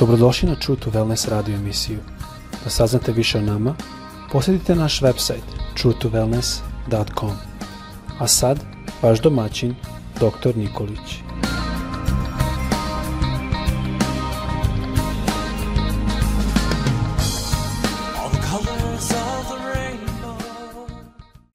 Dobrodošli na True to Wellness radio emisiju. Da saznate više o nama, posjetite naš website truetowellness.com. A sad, vaš domaćin, dr. Nikolić.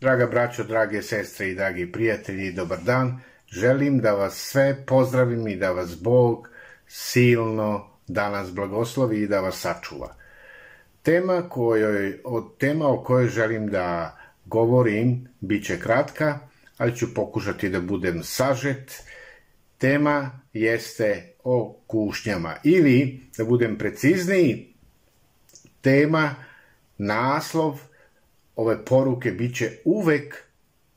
Draga braćo, drage sestre i dragi prijatelji, dobar dan. Želim da vas sve pozdravim i da vas Bog silno danas blagoslovi i da vas sačuva. Tema, kojoj, od tema o kojoj želim da govorim bit će kratka, ali ću pokušati da budem sažet. Tema jeste o kušnjama ili, da budem precizniji, tema, naslov ove poruke bit će uvek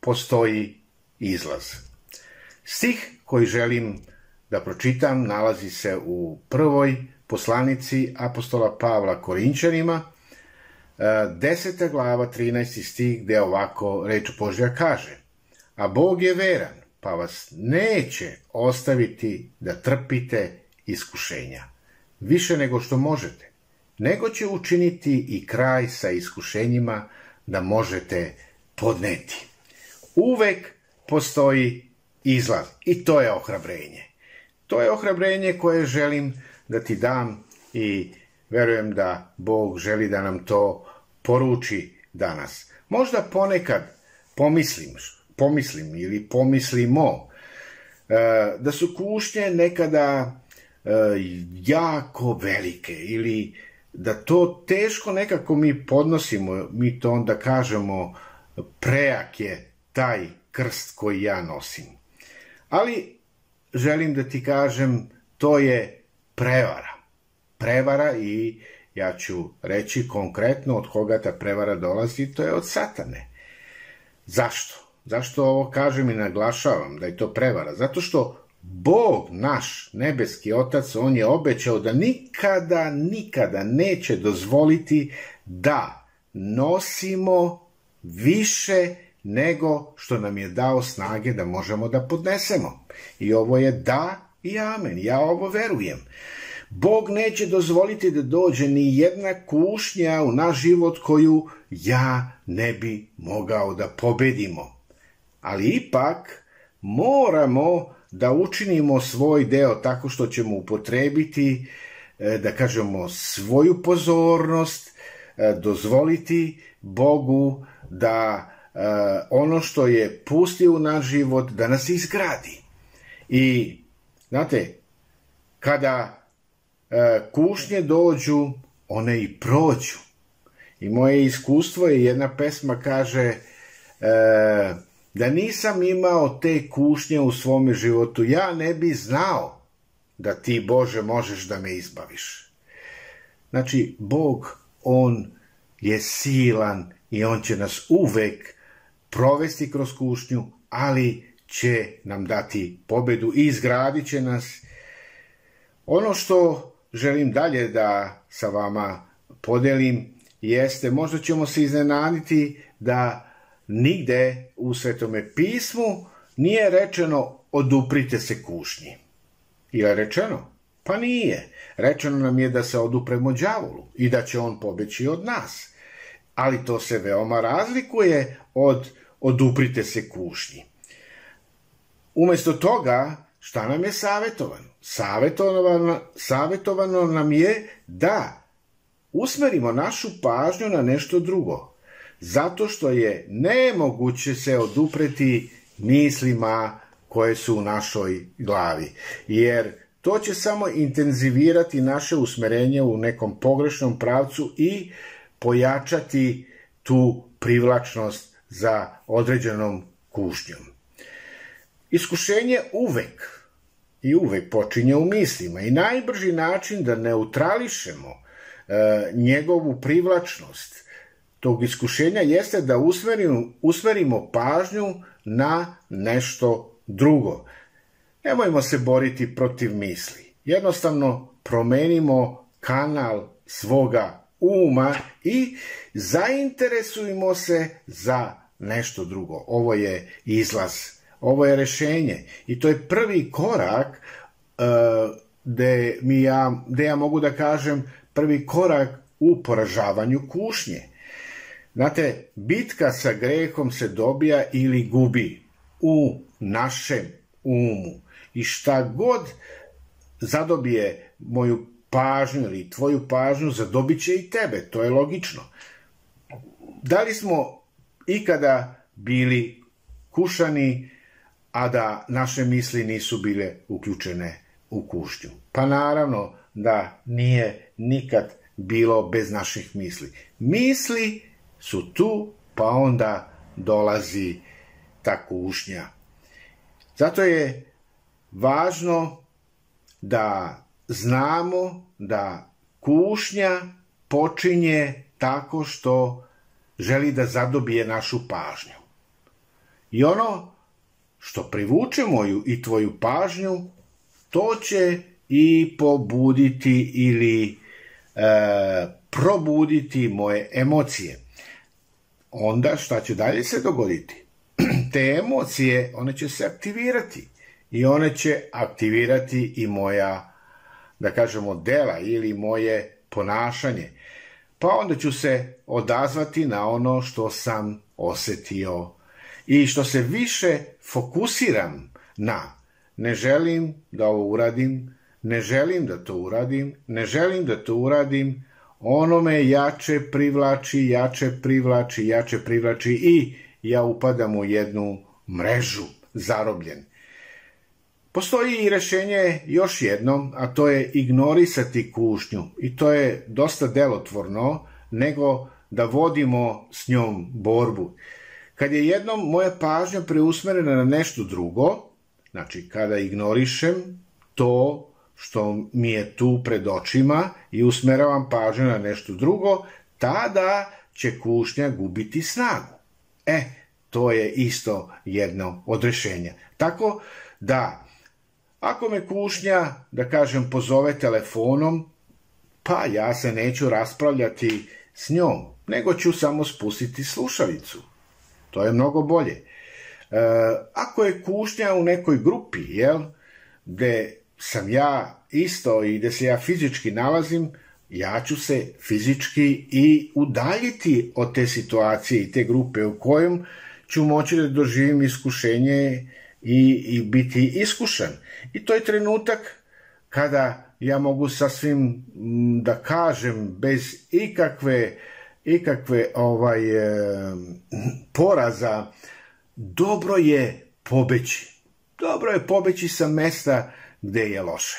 postoji izlaz. Stih koji želim da pročitam nalazi se u prvoj poslanici apostola Pavla Korinčanima, 10. E, glava, 13. stih, gde ovako reč Božja kaže A Bog je veran, pa vas neće ostaviti da trpite iskušenja, više nego što možete, nego će učiniti i kraj sa iskušenjima da možete podneti. Uvek postoji izlaz i to je ohrabrenje. To je ohrabrenje koje želim da ti dam i verujem da Bog želi da nam to poruči danas. Možda ponekad pomislim, pomislim ili pomislimo e, da su kušnje nekada e, jako velike ili da to teško nekako mi podnosimo, mi to onda kažemo prejak je taj krst koji ja nosim. Ali želim da ti kažem, to je prevara. Prevara i ja ću reći konkretno od koga ta prevara dolazi, to je od satane. Zašto? Zašto ovo kažem i naglašavam da je to prevara? Zato što Bog, naš nebeski otac, on je obećao da nikada, nikada neće dozvoliti da nosimo više nego što nam je dao snage da možemo da podnesemo. I ovo je da i amen. Ja ovo verujem. Bog neće dozvoliti da dođe ni jedna kušnja u naš život koju ja ne bi mogao da pobedimo. Ali ipak moramo da učinimo svoj deo tako što ćemo upotrebiti, e, da kažemo, svoju pozornost, e, dozvoliti Bogu da ono što je pustio u naš život, da nas izgradi. I, znate, kada kušnje dođu, one i prođu. I moje iskustvo je, jedna pesma kaže, Da nisam imao te kušnje u svome životu, ja ne bi znao da ti, Bože, možeš da me izbaviš. Znači, Bog, On je silan i On će nas uvek provesti kroz kušnju, ali će nam dati pobedu i izgradit će nas. Ono što želim dalje da sa vama podelim jeste, možda ćemo se iznenaditi da nigde u Svetome pismu nije rečeno oduprite se kušnji. Je rečeno? Pa nije. Rečeno nam je da se odupremo đavolu i da će on pobeći od nas. Ali to se veoma razlikuje od oduprite se kušnji. Umesto toga, šta nam je savjetovano? Savjetovano, savjetovano nam je da usmerimo našu pažnju na nešto drugo zato što je nemoguće se odupreti mislima koje su u našoj glavi. Jer to će samo intenzivirati naše usmerenje u nekom pogrešnom pravcu i pojačati tu privlačnost za određenom kušnjom. Iskušenje uvek i uvek počinje u mislima i najbrži način da neutrališemo e, njegovu privlačnost tog iskušenja jeste da usmerimo, usmerimo pažnju na nešto drugo. Nemojmo se boriti protiv misli. Jednostavno promenimo kanal svoga uma i zainteresujmo se za nešto drugo. Ovo je izlaz, ovo je rešenje i to je prvi korak uh, gde, mi ja, ja mogu da kažem prvi korak u poražavanju kušnje. Znate, bitka sa grehom se dobija ili gubi u našem umu. I šta god zadobije moju pažnju ili tvoju pažnju, zadobit će i tebe. To je logično. Da li smo ikada bili kušani, a da naše misli nisu bile uključene u kušnju? Pa naravno da nije nikad bilo bez naših misli. Misli su tu, pa onda dolazi ta kušnja. Zato je važno da znamo da kušnja počinje tako što želi da zadobije našu pažnju. I ono što privuče moju i tvoju pažnju, to će i pobuditi ili e, probuditi moje emocije. Onda šta će dalje se dogoditi? Te emocije, one će se aktivirati i one će aktivirati i moja, da kažemo, dela ili moje ponašanje. Pa onda ću se odazvati na ono što sam osetio i što se više fokusiram na ne želim da ovo uradim, ne želim da to uradim, ne želim da to uradim, ono me jače privlači, jače privlači, jače privlači i ja upadam u jednu mrežu, zarobljen. Postoji i rešenje još jednom, a to je ignorisati kušnju i to je dosta delotvorno nego da vodimo s njom borbu. Kad je jednom moja pažnja preusmerena na nešto drugo, znači kada ignorišem to što mi je tu pred očima i usmeravam pažnju na nešto drugo, tada će kušnja gubiti snagu. E, to je isto jedno od rešenja. Tako da, ako me kušnja, da kažem, pozove telefonom, pa ja se neću raspravljati s njom, nego ću samo spustiti slušalicu. To je mnogo bolje. E, ako je kušnja u nekoj grupi, jel, gde sam ja isto i gde se ja fizički nalazim, ja ću se fizički i udaljiti od te situacije i te grupe u kojem ću moći da doživim iskušenje i, i biti iskušan. I to je trenutak kada ja mogu sasvim da kažem bez ikakve ikakve ovaj e, poraza dobro je pobeći. Dobro je pobeći sa mesta gde je loše.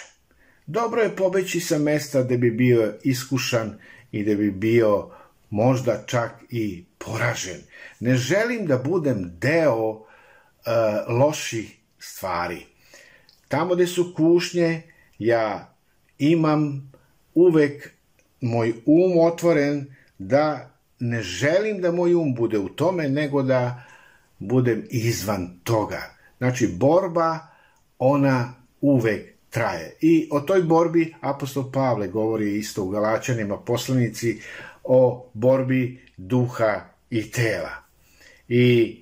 Dobro je pobeći sa mesta gde bi bio iskušan i gde bi bio možda čak i poražen. Ne želim da budem deo uh, loših stvari. Tamo gde su kušnje, ja imam uvek moj um otvoren da ne želim da moj um bude u tome, nego da budem izvan toga. Znači, borba, ona uvek traje. I o toj borbi apostol Pavle govori isto u Galačanima poslanici o borbi duha i tela. I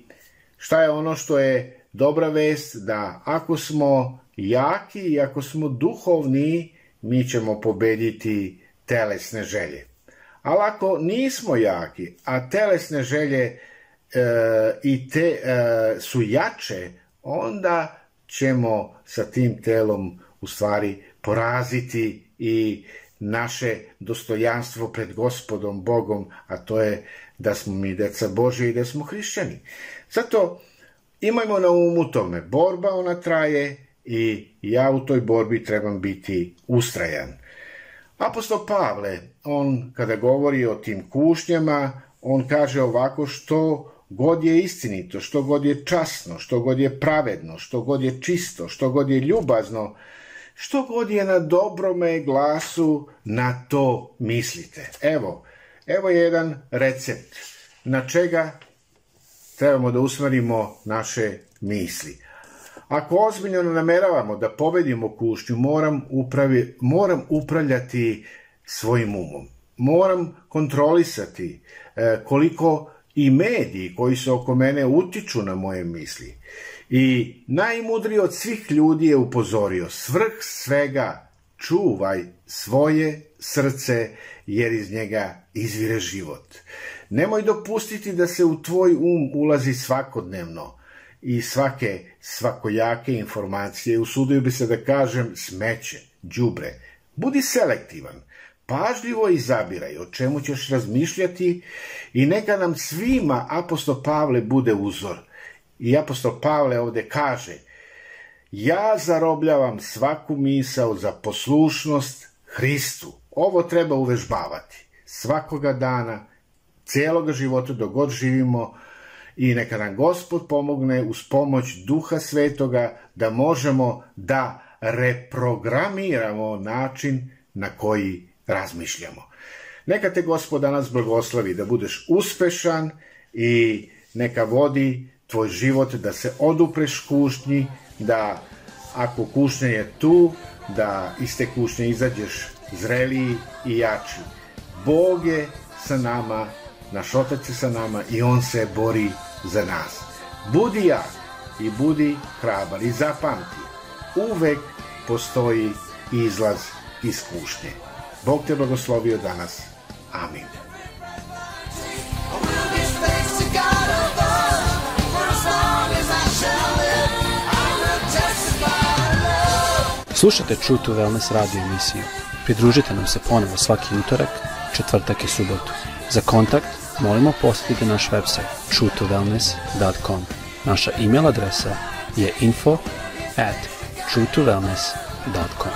šta je ono što je dobra vest da ako smo jaki i ako smo duhovni, mi ćemo pobediti telesne želje. Ali ako nismo jaki, a telesne želje e, i te e, su jače, onda ćemo sa tim telom u stvari poraziti i naše dostojanstvo pred gospodom Bogom, a to je da smo mi deca Bože i da smo hrišćani. Zato imajmo na umu tome, borba ona traje i ja u toj borbi trebam biti ustrajan. Apostol Pavle, on kada govori o tim kušnjama, on kaže ovako što god je istinito, što god je časno, što god je pravedno, što god je čisto, što god je ljubazno, što god je na dobrome glasu, na to mislite. Evo, evo je jedan recept na čega trebamo da usmerimo naše misli. Ako ozbiljno nameravamo da pobedimo kušnju, moram, upravi, moram upravljati svojim umom. Moram kontrolisati e, koliko i mediji koji se oko mene utiču na moje misli. I najmudriji od svih ljudi je upozorio, svrh svega čuvaj svoje srce, jer iz njega izvire život. Nemoj dopustiti da se u tvoj um ulazi svakodnevno i svake svakojake informacije, usudio bi se da kažem smeće, đubre. Budi selektivan, pažljivo izabiraj o čemu ćeš razmišljati i neka nam svima apostol Pavle bude uzor. I apostol Pavle ovde kaže, ja zarobljavam svaku misao za poslušnost Hristu. Ovo treba uvežbavati svakoga dana, celoga života dok god živimo i neka nam Gospod pomogne uz pomoć Duha Svetoga da možemo da reprogramiramo način na koji razmišljamo. Neka te Gospod danas blagoslovi da budeš uspešan i neka vodi tvoj život da se odupreš kušnji, da ako kušnja je tu, da iz te kušnje izađeš zreliji i jači. Bog je sa nama, naš Otac je sa nama i On se bori za nas. Budi jak i budi hrabar i zapamti, uvek postoji izlaz iz kušnje. Bog te blagoslovio danas. Amin. Slušajte True to Wellness radio emisiju. Pridružite nam se ponovo svaki utorak, četvrtak i subotu. Za kontakt molimo posjetite naš website truetowellness.com. Naša e-mail adresa je info at truetowellness.com.